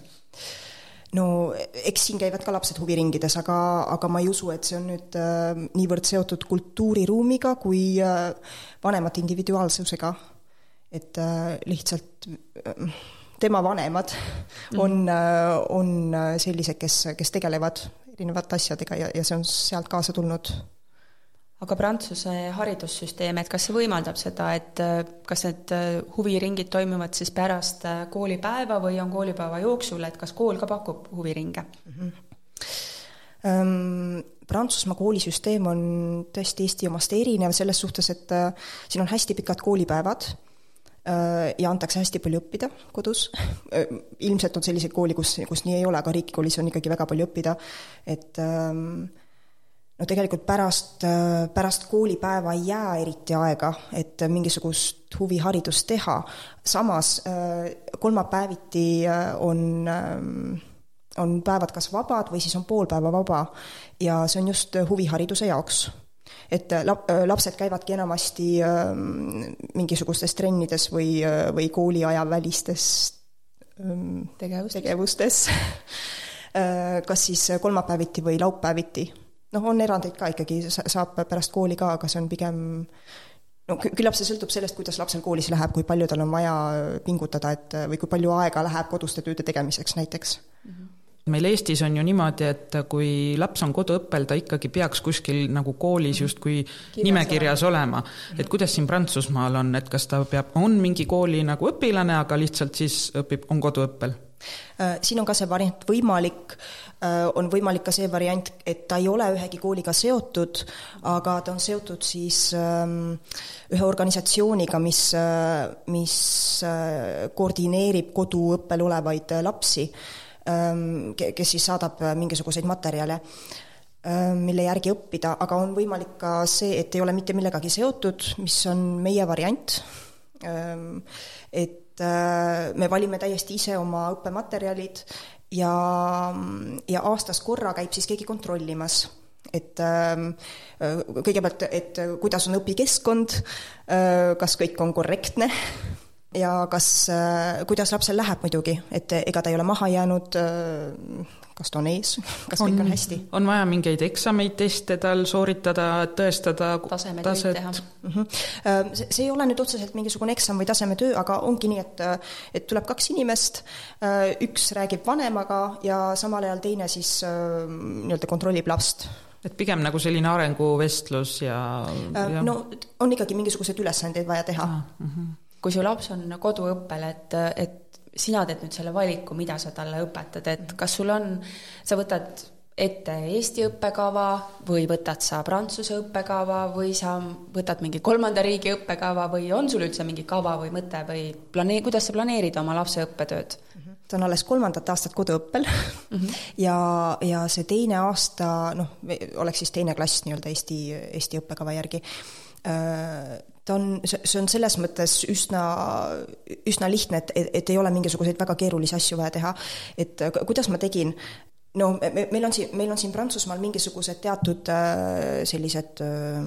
D: No eks siin käivad ka lapsed huviringides, aga, aga ma ei usu, et see on nüüd äh, niivõrd seotud kultuuriruumiga kui äh, vanemate individuaalsusega. et äh, lihtsalt äh, tema vanemad mhm. on mm, -hmm. on äh, sellised, kes, kes tegelevad erinevate asjadega ja, ja see on sealt kaasa tulnud
A: aga Prantsuse haridussüsteem, et kas see võimaldab seda, et äh, kas need äh, huviringid toimuvad siis pärast äh, koolipäeva või on koolipäeva jooksul, et kas kool ka pakub huviringe mm? -hmm.
D: Prantsusmaa koolisüsteem on tõesti Eesti omast erinev selles suhtes, et siin on hästi pikad koolipäevad ja antakse hästi palju õppida kodus. ilmselt on selliseid kooli, kus, kus nii ei ole, aga riigikoolis on ikkagi väga palju õppida, et ähm, no tegelikult pärast, pärast koolipäeva ei jää eriti aega, et mingisugust huviharidust teha, samas kolmapäeviti on, on päevad kas vabad või siis on pool päeva vaba. Ja see on just huvihariduse jaoks. Et lap-, lapsed käivadki enamasti mingisugustes trennides või, või kooliaja välistes tegevustes, tegevustes. kas siis kolmapäeviti või laupäeviti noh, on erandeid ka ikkagi, saab pärast kooli ka, aga see on pigem no küllap see sõltub sellest, kuidas lapsel koolis läheb, kui palju tal on vaja pingutada, et või kui palju aega läheb koduste tööde tegemiseks näiteks mm. -hmm
B: meil Eestis on ju niimoodi, et kui laps on koduõppel, ta ikkagi peaks kuskil nagu koolis justkui nimekirjas olema. et kuidas siin Prantsusmaal on, et kas ta peab, on mingi kooli nagu õpilane, aga lihtsalt siis õpib, on koduõppel?
D: Äh, siin on ka see variant võimalik, on võimalik ka see variant, et ta ei ole ühegi kooliga seotud, aga ta on seotud siis ähm, ühe organisatsiooniga, mis, äh, mis koordineerib koduõppel olevaid lapsi, ähm, kes siis saadab mingisuguseid materjale mille järgi õppida, aga on võimalik ka see, et ei ole mitte millegagi seotud, mis on meie variant, ähm, et äh, me valime täiesti ise oma õppematerjalid ja, ja aastas korra käib siis keegi kontrollimas et äh, kõigepealt, et kuidas on õpikeskkond, äh, kas kõik on korrektne ja kas, kuidas lapsel läheb muidugi, et ega ta ei ole maha jäänud, kas ta on ees, kas on, kõik on hästi?
B: on vaja mingeid eksameid, teste tal sooritada, tõestada
A: tasemetöid teha mm?
D: -hmm. See, ei ole nüüd otseselt mingisugune eksam või tasemetöö, aga ongi nii, et et tuleb kaks inimest, äh, üks räägib vanemaga ja samal ajal teine siis äh, nii-öelda kontrollib last
B: et pigem nagu selline arenguvestlus ja,
D: ja... no on ikkagi mingisuguseid ülesandeid vaja teha ah,. Mm
A: -hmm. Kui su laps on koduõppel, et, et sina teed nüüd selle valiku, mida sa talle õpetad, et kas sul on, sa võtad ette Eesti õppekava või võtad sa Prantsuse õppekava või sa võtad mingi kolmanda riigi õppekava või on sul üldse mingi kava või mõte või planee-, kuidas sa planeerid oma lapse õppetööd?
D: Mhm. ta on alles kolmandat aastat koduõppel mm -hmm. ja, ja see teine aasta, noh, oleks siis teine klass nii-öelda Eesti, Eesti õppekava järgi, ta on, see on selles mõttes üsna, üsna lihtne, et, et, ei ole mingisuguseid väga keerulisi asju vaja teha. et kuidas ma tegin, no me, meil on siin, meil on siin Prantsusmaal mingisugused teatud äh, sellised äh,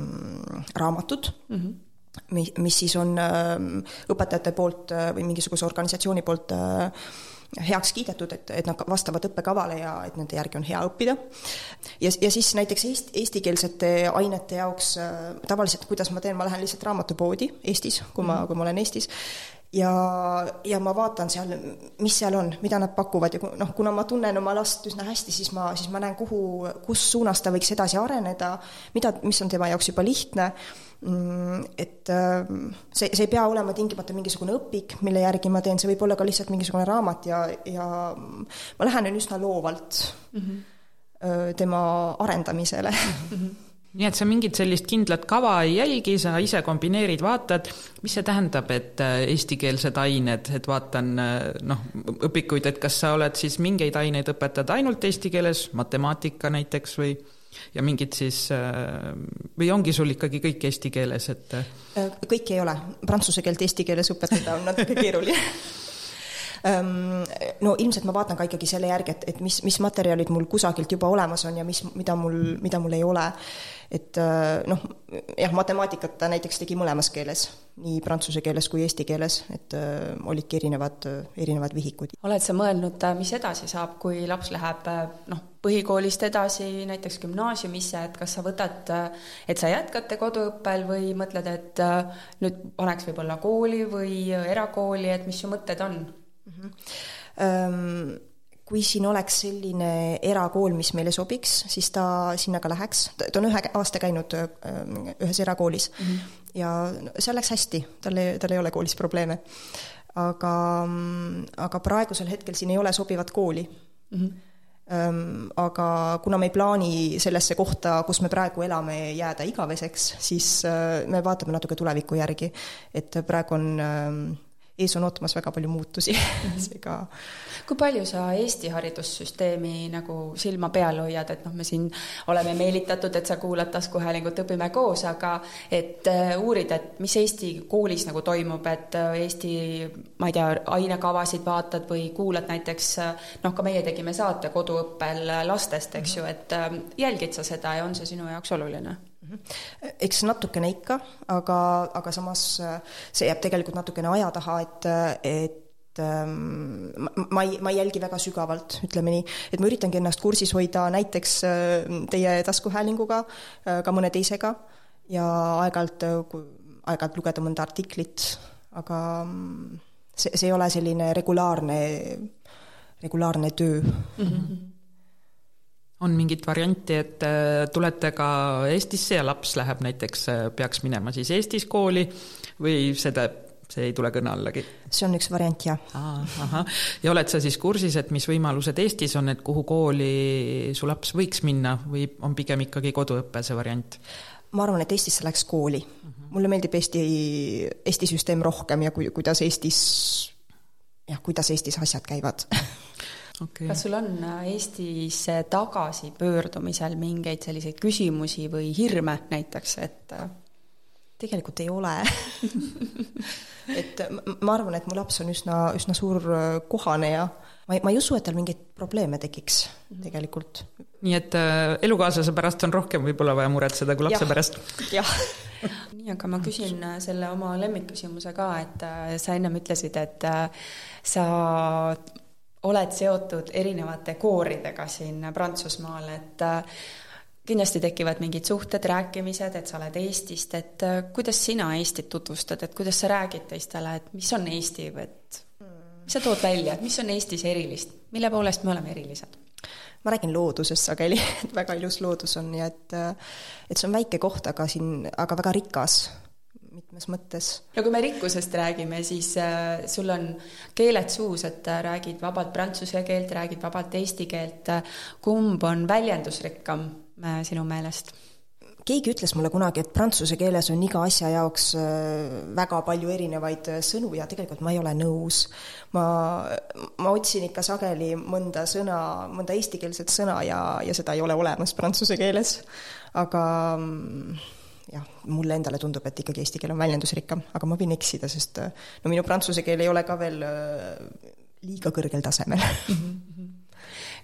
D: raamatud mm, -hmm mis, mis siis on äh, õpetajate poolt või mingisuguse organisatsiooni poolt heaks kiidetud, et, et nad vastavad õppekavale ja et nende järgi on hea õppida. ja, ja siis näiteks eesti, eestikeelsete ainete jaoks tavaliselt, kuidas ma teen, ma lähen lihtsalt raamatupoodi Eestis, kui ma, kui ma olen Eestis ja, ja ma vaatan seal, mis seal on, mida nad pakuvad ja noh, kuna ma tunnen oma last üsna hästi, siis ma, siis ma näen, kuhu, kus suunas ta võiks edasi areneda, mida, mis on tema jaoks juba lihtne, mm, et ähm, see, see ei pea olema tingimata mingisugune õpik, mille järgi ma teen, see võib olla ka lihtsalt mingisugune raamat ja, ja ma lähenen üsna loovalt mm -hmm. tema arendamisele mm. -hmm
B: nii et sa mingit sellist kindlat kava ei jälgi, sa ise kombineerid, vaatad, mis see tähendab, et äh, eestikeelsed ained, et vaatan äh, noh, õpikuid, et kas sa oled siis mingeid aineid õpetad ainult eesti keeles, matemaatika näiteks või ja mingid siis, äh, või ongi sul ikkagi kõik eesti keeles, et?
D: kõike ei ole, prantsuse keelt eesti keeles õpetada on natuke keeruline no ilmselt ma vaatan ka ikkagi selle järgi, et, et mis, mis materjalid mul kusagilt juba olemas on ja mis, mida mul, mida mul ei ole. et äh, noh, jah, matemaatikat ta näiteks tegi mõlemas keeles, nii prantsuse keeles kui eesti keeles, et äh, olidki erinevad, erinevad vihikud.
A: oled sa mõelnud, äh, mis edasi saab, kui laps läheb noh, põhikoolist edasi näiteks gümnaasiumisse, et kas sa võtad, et sa jätkate koduõppel või mõtled, et nüüd paneks võib-olla kooli või erakooli, et mis su mõtted on? Mm.
D: -hmm. kui siin oleks selline erakool, mis meile sobiks, siis ta sinna ka läheks, ta on ühe aasta käinud ühes erakoolis mm -hmm. ja seal läks hästi, tal ei, tal ei ole koolis probleeme. aga, aga praegusel hetkel siin ei ole sobivat kooli mm. -hmm aga kuna me ei plaani sellesse kohta, kus me praegu elame, jääda igaveseks, siis me vaatame natuke tuleviku järgi. et praegu on ees on ootamas väga palju muutusi mhm. seega
A: kui palju sa Eesti haridussüsteemi nagu silma peal hoiad, et noh, me siin oleme meelitatud, et sa kuulad taskuhäälingut Õpime koos, aga et äh, uurid, et mis Eesti koolis nagu toimub, et äh, Eesti, ma ei tea, ainekavasid vaatad või kuulad näiteks äh, noh, ka meie tegime saate koduõppel lastest, eks ju, et jälgid sa seda ja on see sinu jaoks oluline?
D: Eks natukene ikka, aga, aga samas äh, see jääb tegelikult natukene aja taha, et, et ähm, ma, ma ei, ma ei jälgi väga sügavalt, ütleme nii, et ma üritangi ennast kursis hoida näiteks äh, teie taskuhäälinguga, äh, ka mõne teisega. Ja aeg-ajalt, aeg-ajalt lugeda mõnda artiklit, aga mm, see, see ei ole selline regulaarne, regulaarne töö. Mm. -hmm
B: on mingit varianti, et äh, tulete ka Eestisse ja laps läheb näiteks, äh, peaks minema siis Eestis kooli või seda, see ei tule kõne allagi?
D: see on üks variant, jah.
B: ahah, ja oled sa siis kursis, et mis võimalused Eestis on, et kuhu kooli su laps võiks minna või on pigem ikkagi koduõpe see variant?
D: ma arvan, et Eestisse läks kooli mulle meeldib Eesti, Eesti süsteem rohkem ja ku-, kuidas Eestis, jah, kuidas Eestis asjad käivad
A: okay.. kas sul on äh, Eestisse tagasipöördumisel mingeid selliseid küsimusi või hirme näiteks, et äh,
D: tegelikult ei ole et ma arvan, et mu laps on üsna, üsna suur äh, kohaneja. ma ei, ma ei usu, et tal mingeid probleeme tekiks mhm. tegelikult.
B: nii et äh, elukaaslase pärast on rohkem võib-olla vaja muretseda kui lapse ja. pärast?
D: jah
A: nii, aga ma küsin selle oma lemmikküsimuse ka, et äh, sa ennem ütlesid, et äh, sa oled seotud erinevate kooridega siin Prantsusmaal, et äh, kindlasti tekivad mingid suhted, rääkimised, et sa oled Eestist, et äh, kuidas sina Eestit tutvustad, et kuidas sa räägid teistele, et mis on Eesti, et mis sa tood välja, et mis on Eestis erilist, mille poolest me oleme erilised?
D: ma räägin loodusest sageli, et väga ilus loodus on ja et, äh, et see on väike koht, aga siin, aga väga rikas mitmes mõttes.
A: no kui me rikkusest räägime, siis äh, sul on keeled suus, et äh, räägid vabalt prantsuse keelt, räägid vabalt eesti keelt. kumb on väljendusrikkam äh, sinu meelest?
D: keegi ütles mulle kunagi, et prantsuse keeles on iga asja jaoks väga palju erinevaid sõnu ja tegelikult ma ei ole nõus. ma, ma otsin ikka sageli mõnda sõna, mõnda eestikeelset sõna ja, ja seda ei ole olemas prantsuse keeles, aga mm, jah, mulle endale tundub, et ikkagi eesti keel on väljendusrikkam, aga ma võin eksida, sest no minu prantsuse keel ei ole ka veel liiga kõrgel tasemel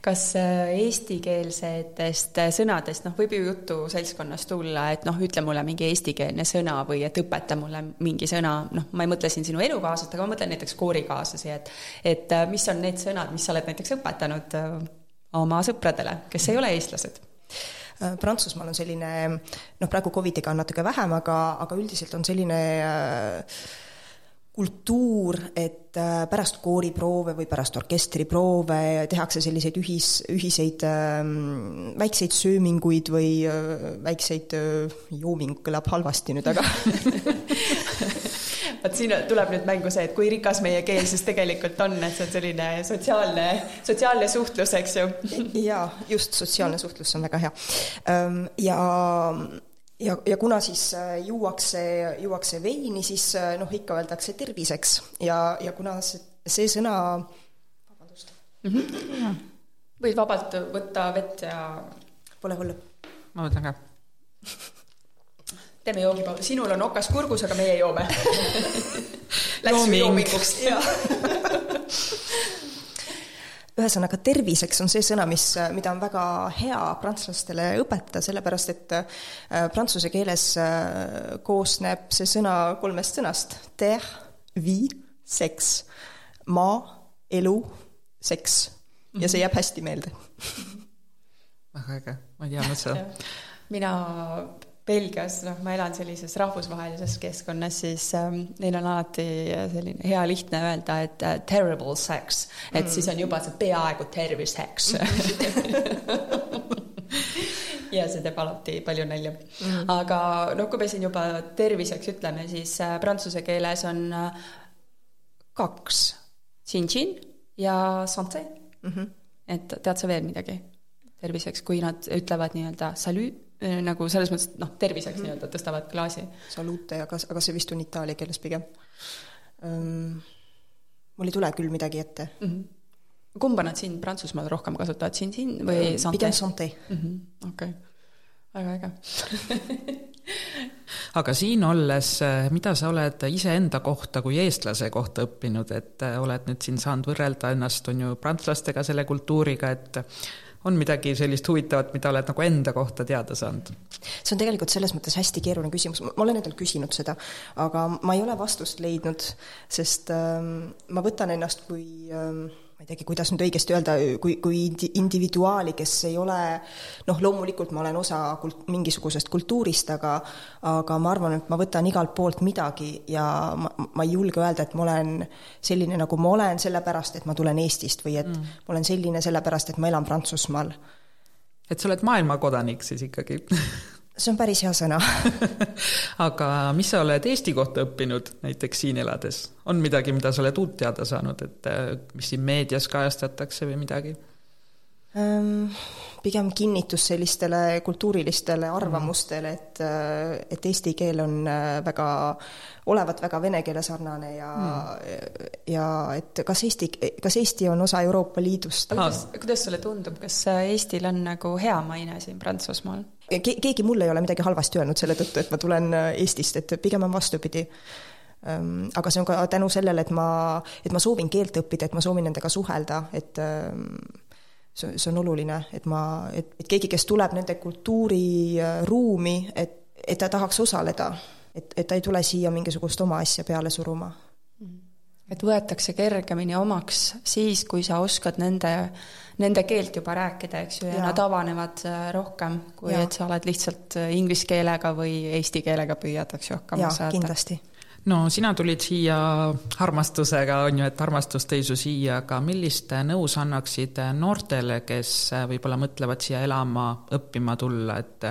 A: kas äh, eestikeelsetest äh, sõnadest, noh, võib ju juttu seltskonnas tulla, et noh, ütle mulle mingi eestikeelne sõna või et õpeta mulle mingi sõna, noh, ma ei mõtle siin sinu elukaaslast, aga ma mõtlen näiteks koorikaaslasi, et et äh, mis on need sõnad, mis sa oled näiteks õpetanud oma sõpradele, kes ei ole eestlased?
D: Prantsusmaal on selline, noh, praegu Covidiga on natuke vähem, aga, aga üldiselt on selline äh, kultuur, et äh, pärast kooriproove või pärast orkestriproove tehakse selliseid ühis, ühiseid ähm, väikseid sööminguid või äh, väikseid äh,, jooming kõlab halvasti nüüd, aga
A: vot siin tuleb nüüd mängu see, et kui rikas meie keel siis tegelikult on, et see on selline sotsiaalne, sotsiaalne suhtlus, eks ju.
D: jaa, just, sotsiaalne suhtlus on väga hea. Ja ja, ja kuna siis äh, juuakse, juuakse veini, siis äh, noh, ikka öeldakse terviseks ja, ja kuna see, see sõna, vabandust
A: mm. -hmm. võid vabalt võtta vett ja
D: pole hullu.
B: ma võtan ka.
A: Teeme joogipausi, sinul on okas kurgus, aga meie joome Läks joominguks.
D: ühesõnaga, terviseks on see sõna, mis, mida on väga hea prantslastele õpetada, sellepärast et äh, prantsuse keeles äh, koosneb see sõna kolmest sõnast, terre, vie, seks, maa, elu, seks ja see jääb hästi meelde.
B: väga äge, ma ei teadnud seda.
A: mina Belgias, noh, ma elan sellises rahvusvahelises keskkonnas, siis ähm, neil on alati selline hea lihtne öelda, et uh, terrible sex, et mm. siis on juba see peaaegu terve seks ja see teeb alati palju nalja mm.. aga noh, kui me siin juba terviseks ütleme, siis äh, prantsuse keeles on äh, kaks, tšin-tšin ja santé mm. -hmm. et tead sa veel midagi terviseks, kui nad ütlevad nii-öelda salü Äh, nagu selles mõttes, et noh, terviseks mm. nii-öelda tõstavad klaasi.
D: Salute, aga, aga see vist on itaalia keeles pigem um,. mul ei tule küll midagi ette mm. -hmm.
A: kumba nad siin Prantsusmaal rohkem kasutavad, siin-siin või
D: santé? pigem santé
A: mm -hmm.. okei okay., väga äge
B: aga siin olles, äh, mida sa oled iseenda kohta kui eestlase kohta õppinud, et äh, oled nüüd siin saanud võrrelda ennast, on ju, prantslastega, selle kultuuriga, et on midagi sellist huvitavat, mida oled nagu enda kohta teada saanud?
D: see on tegelikult selles mõttes hästi keeruline küsimus, ma olen endalt küsinud seda, aga ma ei ole vastust leidnud, sest ähm, ma võtan ennast kui ähm, ma ei teagi, kuidas nüüd õigesti öelda, kui, kui individuaali, kes ei ole noh, loomulikult ma olen osa kult-, mingisugusest kultuurist, aga aga ma arvan, et ma võtan igalt poolt midagi ja ma, ma ei julge öelda, et ma olen selline, nagu ma olen, sellepärast et ma tulen Eestist või et mm. ma olen selline sellepärast, et ma elan Prantsusmaal.
B: et sa oled maailmakodanik siis ikkagi
D: see on päris hea sõna
B: aga mis sa oled Eesti kohta õppinud näiteks siin elades? on midagi, mida sa oled uut teada saanud, et äh, mis siin meedias kajastatakse või midagi
D: um,? pigem kinnitus sellistele kultuurilistele arvamustele, et, äh, et eesti keel on äh, väga, olevat väga vene keele sarnane ja mm. ja et kas Eesti, kas Eesti on osa Euroopa Liidust?
A: kuidas, kuidas sulle tundub, kas Eestil on nagu hea maine siin Prantsusmaal?
D: Ke-, keegi mulle ei ole midagi halvasti öelnud selle tõttu, et ma tulen äh, Eestist, et pigem on vastupidi. Ähm, aga see on ka tänu sellele, et ma, et ma soovin keelt õppida, et ma soovin nendega suhelda, et ähm, see, see on oluline, et ma, et, et keegi, kes tuleb nende kultuuriruumi, et, et ta tahaks osaleda, et, et ta ei tule siia mingisugust oma asja peale suruma
A: et võetakse kergemini omaks siis, kui sa oskad nende, nende keelt juba rääkida, eks ju, ja, nad avanevad äh, rohkem, kui ja. et sa oled lihtsalt äh, inglise keelega või eesti keelega püüad, eks ju, hakkama saada.
D: kindlasti
B: no sina tulid siia armastusega, on ju, et armastus tõi su siia, aga millist nõu sa annaksid noortele, kes äh, võib-olla mõtlevad siia elama, õppima tulla, et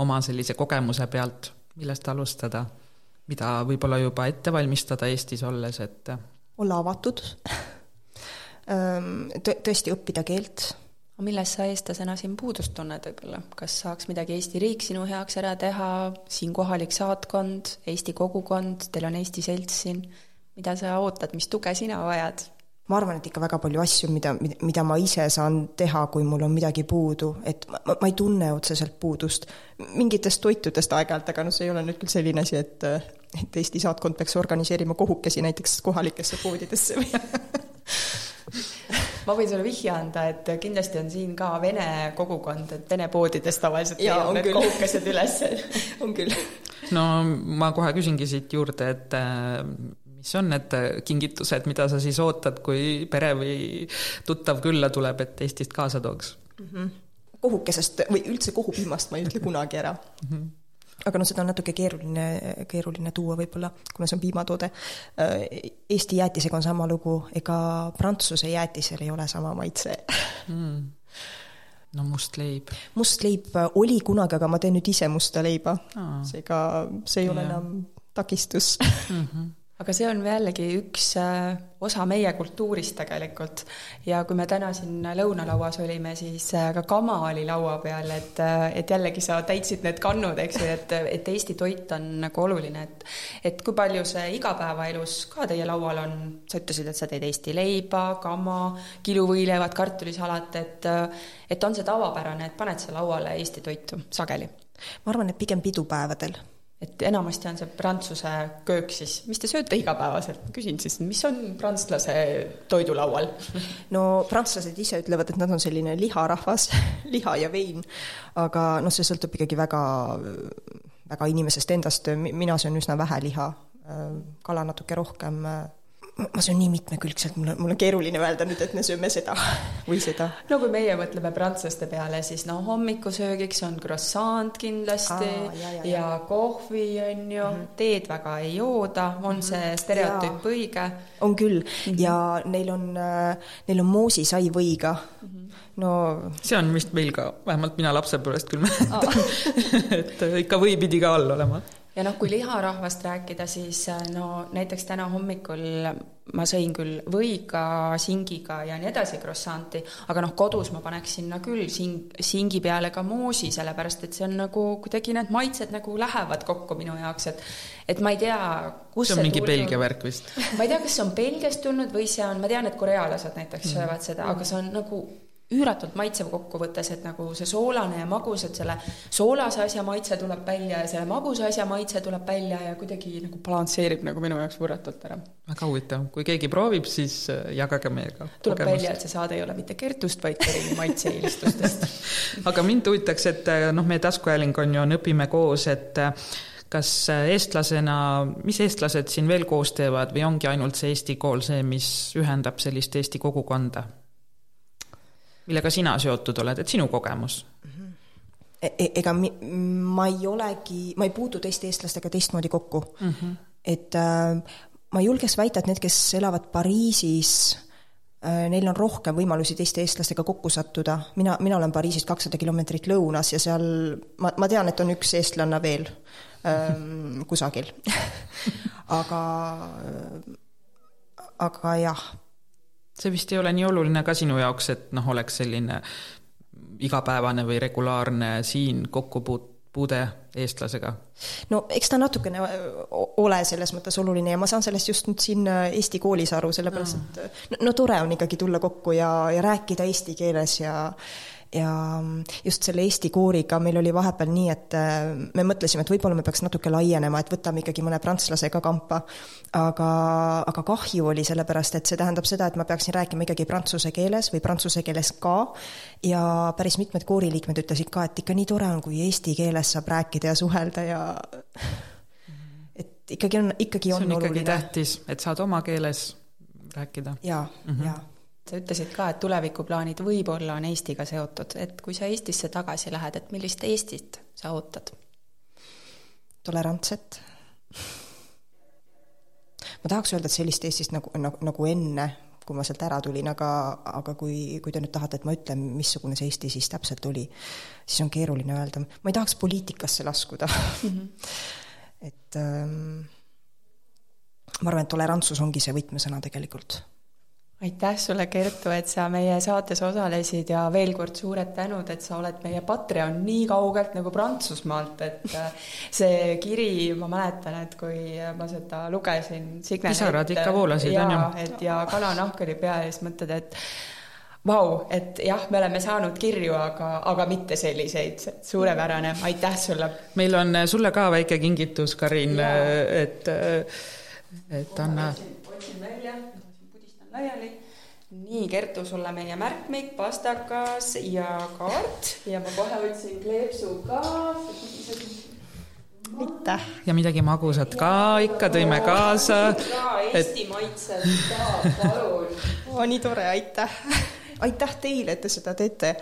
B: oma sellise kogemuse pealt, millest alustada? Mida võib-olla juba ette valmistada Eestis olles, et
D: olla avatud, ehm, tõesti õppida keelt,
A: millest sa eestlasena siin puudust tunned võib-olla, kas saaks midagi Eesti riik sinu heaks ära teha, siin kohalik saatkond, Eesti kogukond, teil on Eesti selts siin, mida sa ootad, mis tuge sina vajad?
D: Ma arvan, et ikka väga palju asju, mida, mida ma ise saan teha, kui mul on midagi puudu, et ma, ma ei tunne otseselt puudust mingitest toitudest aeg-ajalt, aga noh, see ei ole nüüd küll selline asi, et et Eesti saatkond peaks organiseerima kohukesi näiteks kohalikesse poodidesse või
A: ma võin sulle vihje anda, et kindlasti on siin ka vene kogukond, et vene poodides tavaliselt
D: leiab
A: need kohukesed üles.
D: On küll.
B: no ma kohe küsingi siit juurde, et äh, mis on need kingitused, mida sa siis ootad, kui pere või tuttav külla tuleb, et Eestist kaasa tooks mm?
D: -hmm. kohukesest või üldse kohupiimast ma ei ütle kunagi ära mm. -hmm aga noh, seda on natuke keeruline, keeruline tuua võib-olla, kuna see on piimatoode. Eesti jäätisega on sama lugu, ega Prantsuse jäätisel ei ole sama maitse mm.
B: no must leib.
D: must leib oli kunagi, aga ma teen nüüd ise musta leiba. seega see ei ole ja. enam takistus mm.
A: -hmm aga see on jällegi üks äh, osa meie kultuurist tegelikult. ja kui me täna siin lõunalauas olime, siis äh, ka kama oli laua peal, et, äh, et jällegi sa täitsid need kannud, eks ju, et, et Eesti toit on nagu oluline, et et kui palju see igapäevaelus ka teie laual on, sa ütlesid, et sa teed Eesti leiba, kama, kiluvõileivad, kartulisalat, et et on see tavapärane, et paned sa lauale Eesti toitu sageli?
D: ma arvan, et pigem pidupäevadel
A: et enamasti on see prantsuse köök siis, mis te sööte igapäevaselt, küsin siis, mis on prantslase toidulaual?
D: no prantslased ise ütlevad, et nad on selline liharahvas liha ja vein, aga noh, see sõltub ikkagi väga, väga inimesest endast, mina söön üsna vähe liha, kala natuke rohkem ma söön nii mitmekülgselt, mul on, mul on keeruline öelda nüüd, et me sööme seda või seda.
A: no kui meie mõtleme prantslaste peale, siis no hommikusöögiks on croissant kindlasti Aa, ja, ja, ja kohvi on ju mm, -hmm. teed väga ei jooda, on mm -hmm. see stereotüüp õige?
D: on küll mm -hmm. ja neil on, äh, neil on moosisai võiga mm. -hmm no
B: see on vist meil ka, vähemalt mina lapsepõlvest küll mäletan et ikka või pidi ka all olema
A: ja noh, kui liharahvast rääkida, siis äh, no näiteks täna hommikul ma sõin küll võiga, singiga ja nii edasi croissant'i, aga noh, kodus ma paneks sinna küll sing, singi peale ka moosi, sellepärast et see on nagu kuidagi need maitsed nagu lähevad kokku minu jaoks, et et ma ei tea,
B: kus see on see mingi tulnud. Belgia värk vist?
A: ma ei tea, kas see on Belgiast tulnud või see on, ma tean, et korealased näiteks mm. söövad seda, aga see on nagu üüratult maitsev kokkuvõttes, et nagu see soolane ja magus, et selle soolase asja maitse tuleb välja ja selle magusa asja maitse tuleb välja ja kuidagi nagu balansseerib nagu minu jaoks võrratult ära.
B: väga huvitav, kui keegi proovib, siis äh, jagage meiega.
A: tuleb kogemust. välja, et see saade ei ole mitte Kertust, vaid Karini maitse-eelistustest
B: aga mind huvitaks, et äh, noh, meie taskuhääling on ju, on Õpime koos, et äh, kas eestlasena, mis eestlased siin veel koos teevad või ongi ainult see Eesti kool see, mis ühendab sellist Eesti kogukonda? Millega sina seotud oled, et sinu kogemus
D: e? e ega mi, ma ei olegi, ma ei puutu teiste eestlastega teistmoodi kokku mm. -hmm. et äh, ma julgeks väita, et need, kes elavad Pariisis äh,, neil on rohkem võimalusi teiste eestlastega kokku sattuda. mina, mina olen Pariisist kakssada kilomeetrit lõunas ja seal ma, ma tean, et on üks eestlanna veel ähm, kusagil aga, aga jah
B: see vist ei ole nii oluline ka sinu jaoks, et noh, oleks selline igapäevane või regulaarne siin kokkupuut-, puude eestlasega?
D: no eks ta natukene ole selles mõttes oluline ja ma saan sellest just nüüd siin Eesti koolis aru, sellepärast et no, no tore on ikkagi tulla kokku ja, ja rääkida eesti keeles ja ja just selle Eesti kooriga meil oli vahepeal nii, et äh, me mõtlesime, et võib-olla me peaks natuke laienema, et võtame ikkagi mõne prantslase ka kampa. aga, aga kahju oli sellepärast, et see tähendab seda, et ma peaksin rääkima ikkagi prantsuse keeles või prantsuse keeles ka. ja päris mitmed kooriliikmed ütlesid ka, et ikka nii tore on, kui eesti keeles saab rääkida ja suhelda ja et ikkagi on, ikkagi on,
B: on
D: oluline.
B: tähtis, et saad oma keeles rääkida.
D: jaa mm, -hmm. jaa
A: sa ütlesid ka, et tulevikuplaanid võib-olla on Eestiga seotud, et kui sa Eestisse tagasi lähed, et millist Eestit sa ootad?
D: tolerantset. ma tahaks öelda, et sellist Eestist nagu, nagu, nagu enne, kui ma sealt ära tulin, aga, aga kui, kui te nüüd tahate, et ma ütlen, missugune see Eesti siis täpselt oli, siis on keeruline öelda. ma ei tahaks poliitikasse laskuda mm. -hmm. et ähm, ma arvan, et tolerantsus ongi see võtmesõna tegelikult
A: aitäh sulle, Kertu, et sa meie saates osalesid ja veel kord suured tänud, et sa oled meie Patreon nii kaugelt nagu Prantsusmaalt, et äh, see kiri, ma mäletan, et kui ma seda lugesin.
B: pisarad ikka voolasid, on ju.
A: et ja kalanahk oli pea ja siis mõtled, et vau, et jah, me oleme saanud kirju, aga, aga mitte selliseid, suurepärane, aitäh sulle.
B: meil on sulle ka väike kingitus, Karin, et, et anna.
A: otsin välja laiali. nii, Kertu, sulle meie märkmik, pastakas ja kaart ja ma kohe võtsin kleepsu ka.
D: aitäh.
B: ja midagi magusat ka ikka tõime kaasa.
A: Eesti et... maitsed ka, palun.
D: oo, nii tore, aitäh aitäh teile, et te seda teete.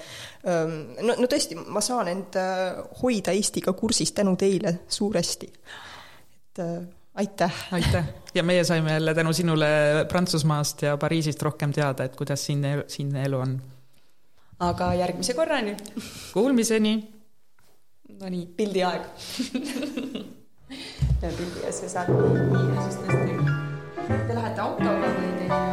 D: no, no tõesti, ma saan end äh, hoida Eestiga kursis tänu teile suuresti. et äh, aitäh!
B: aitäh! ja meie saime jälle tänu sinule Prantsusmaast ja Pariisist rohkem teada, et kuidas siin, siinne elu on.
A: aga järgmise korrani!
B: Kuulmiseni!
A: Nonii, pildi aeg pildi ja sa saad nii, tõesti, te lähete autoga või teil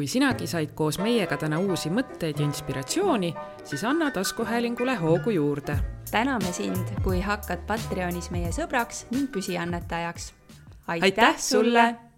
B: kui sinagi said koos meiega täna uusi mõtteid ja inspiratsiooni, siis anna taskuhäälingule hoogu juurde.
C: täname sind, kui hakkad Patreonis meie sõbraks ning püsiannetajaks.
B: aitäh sulle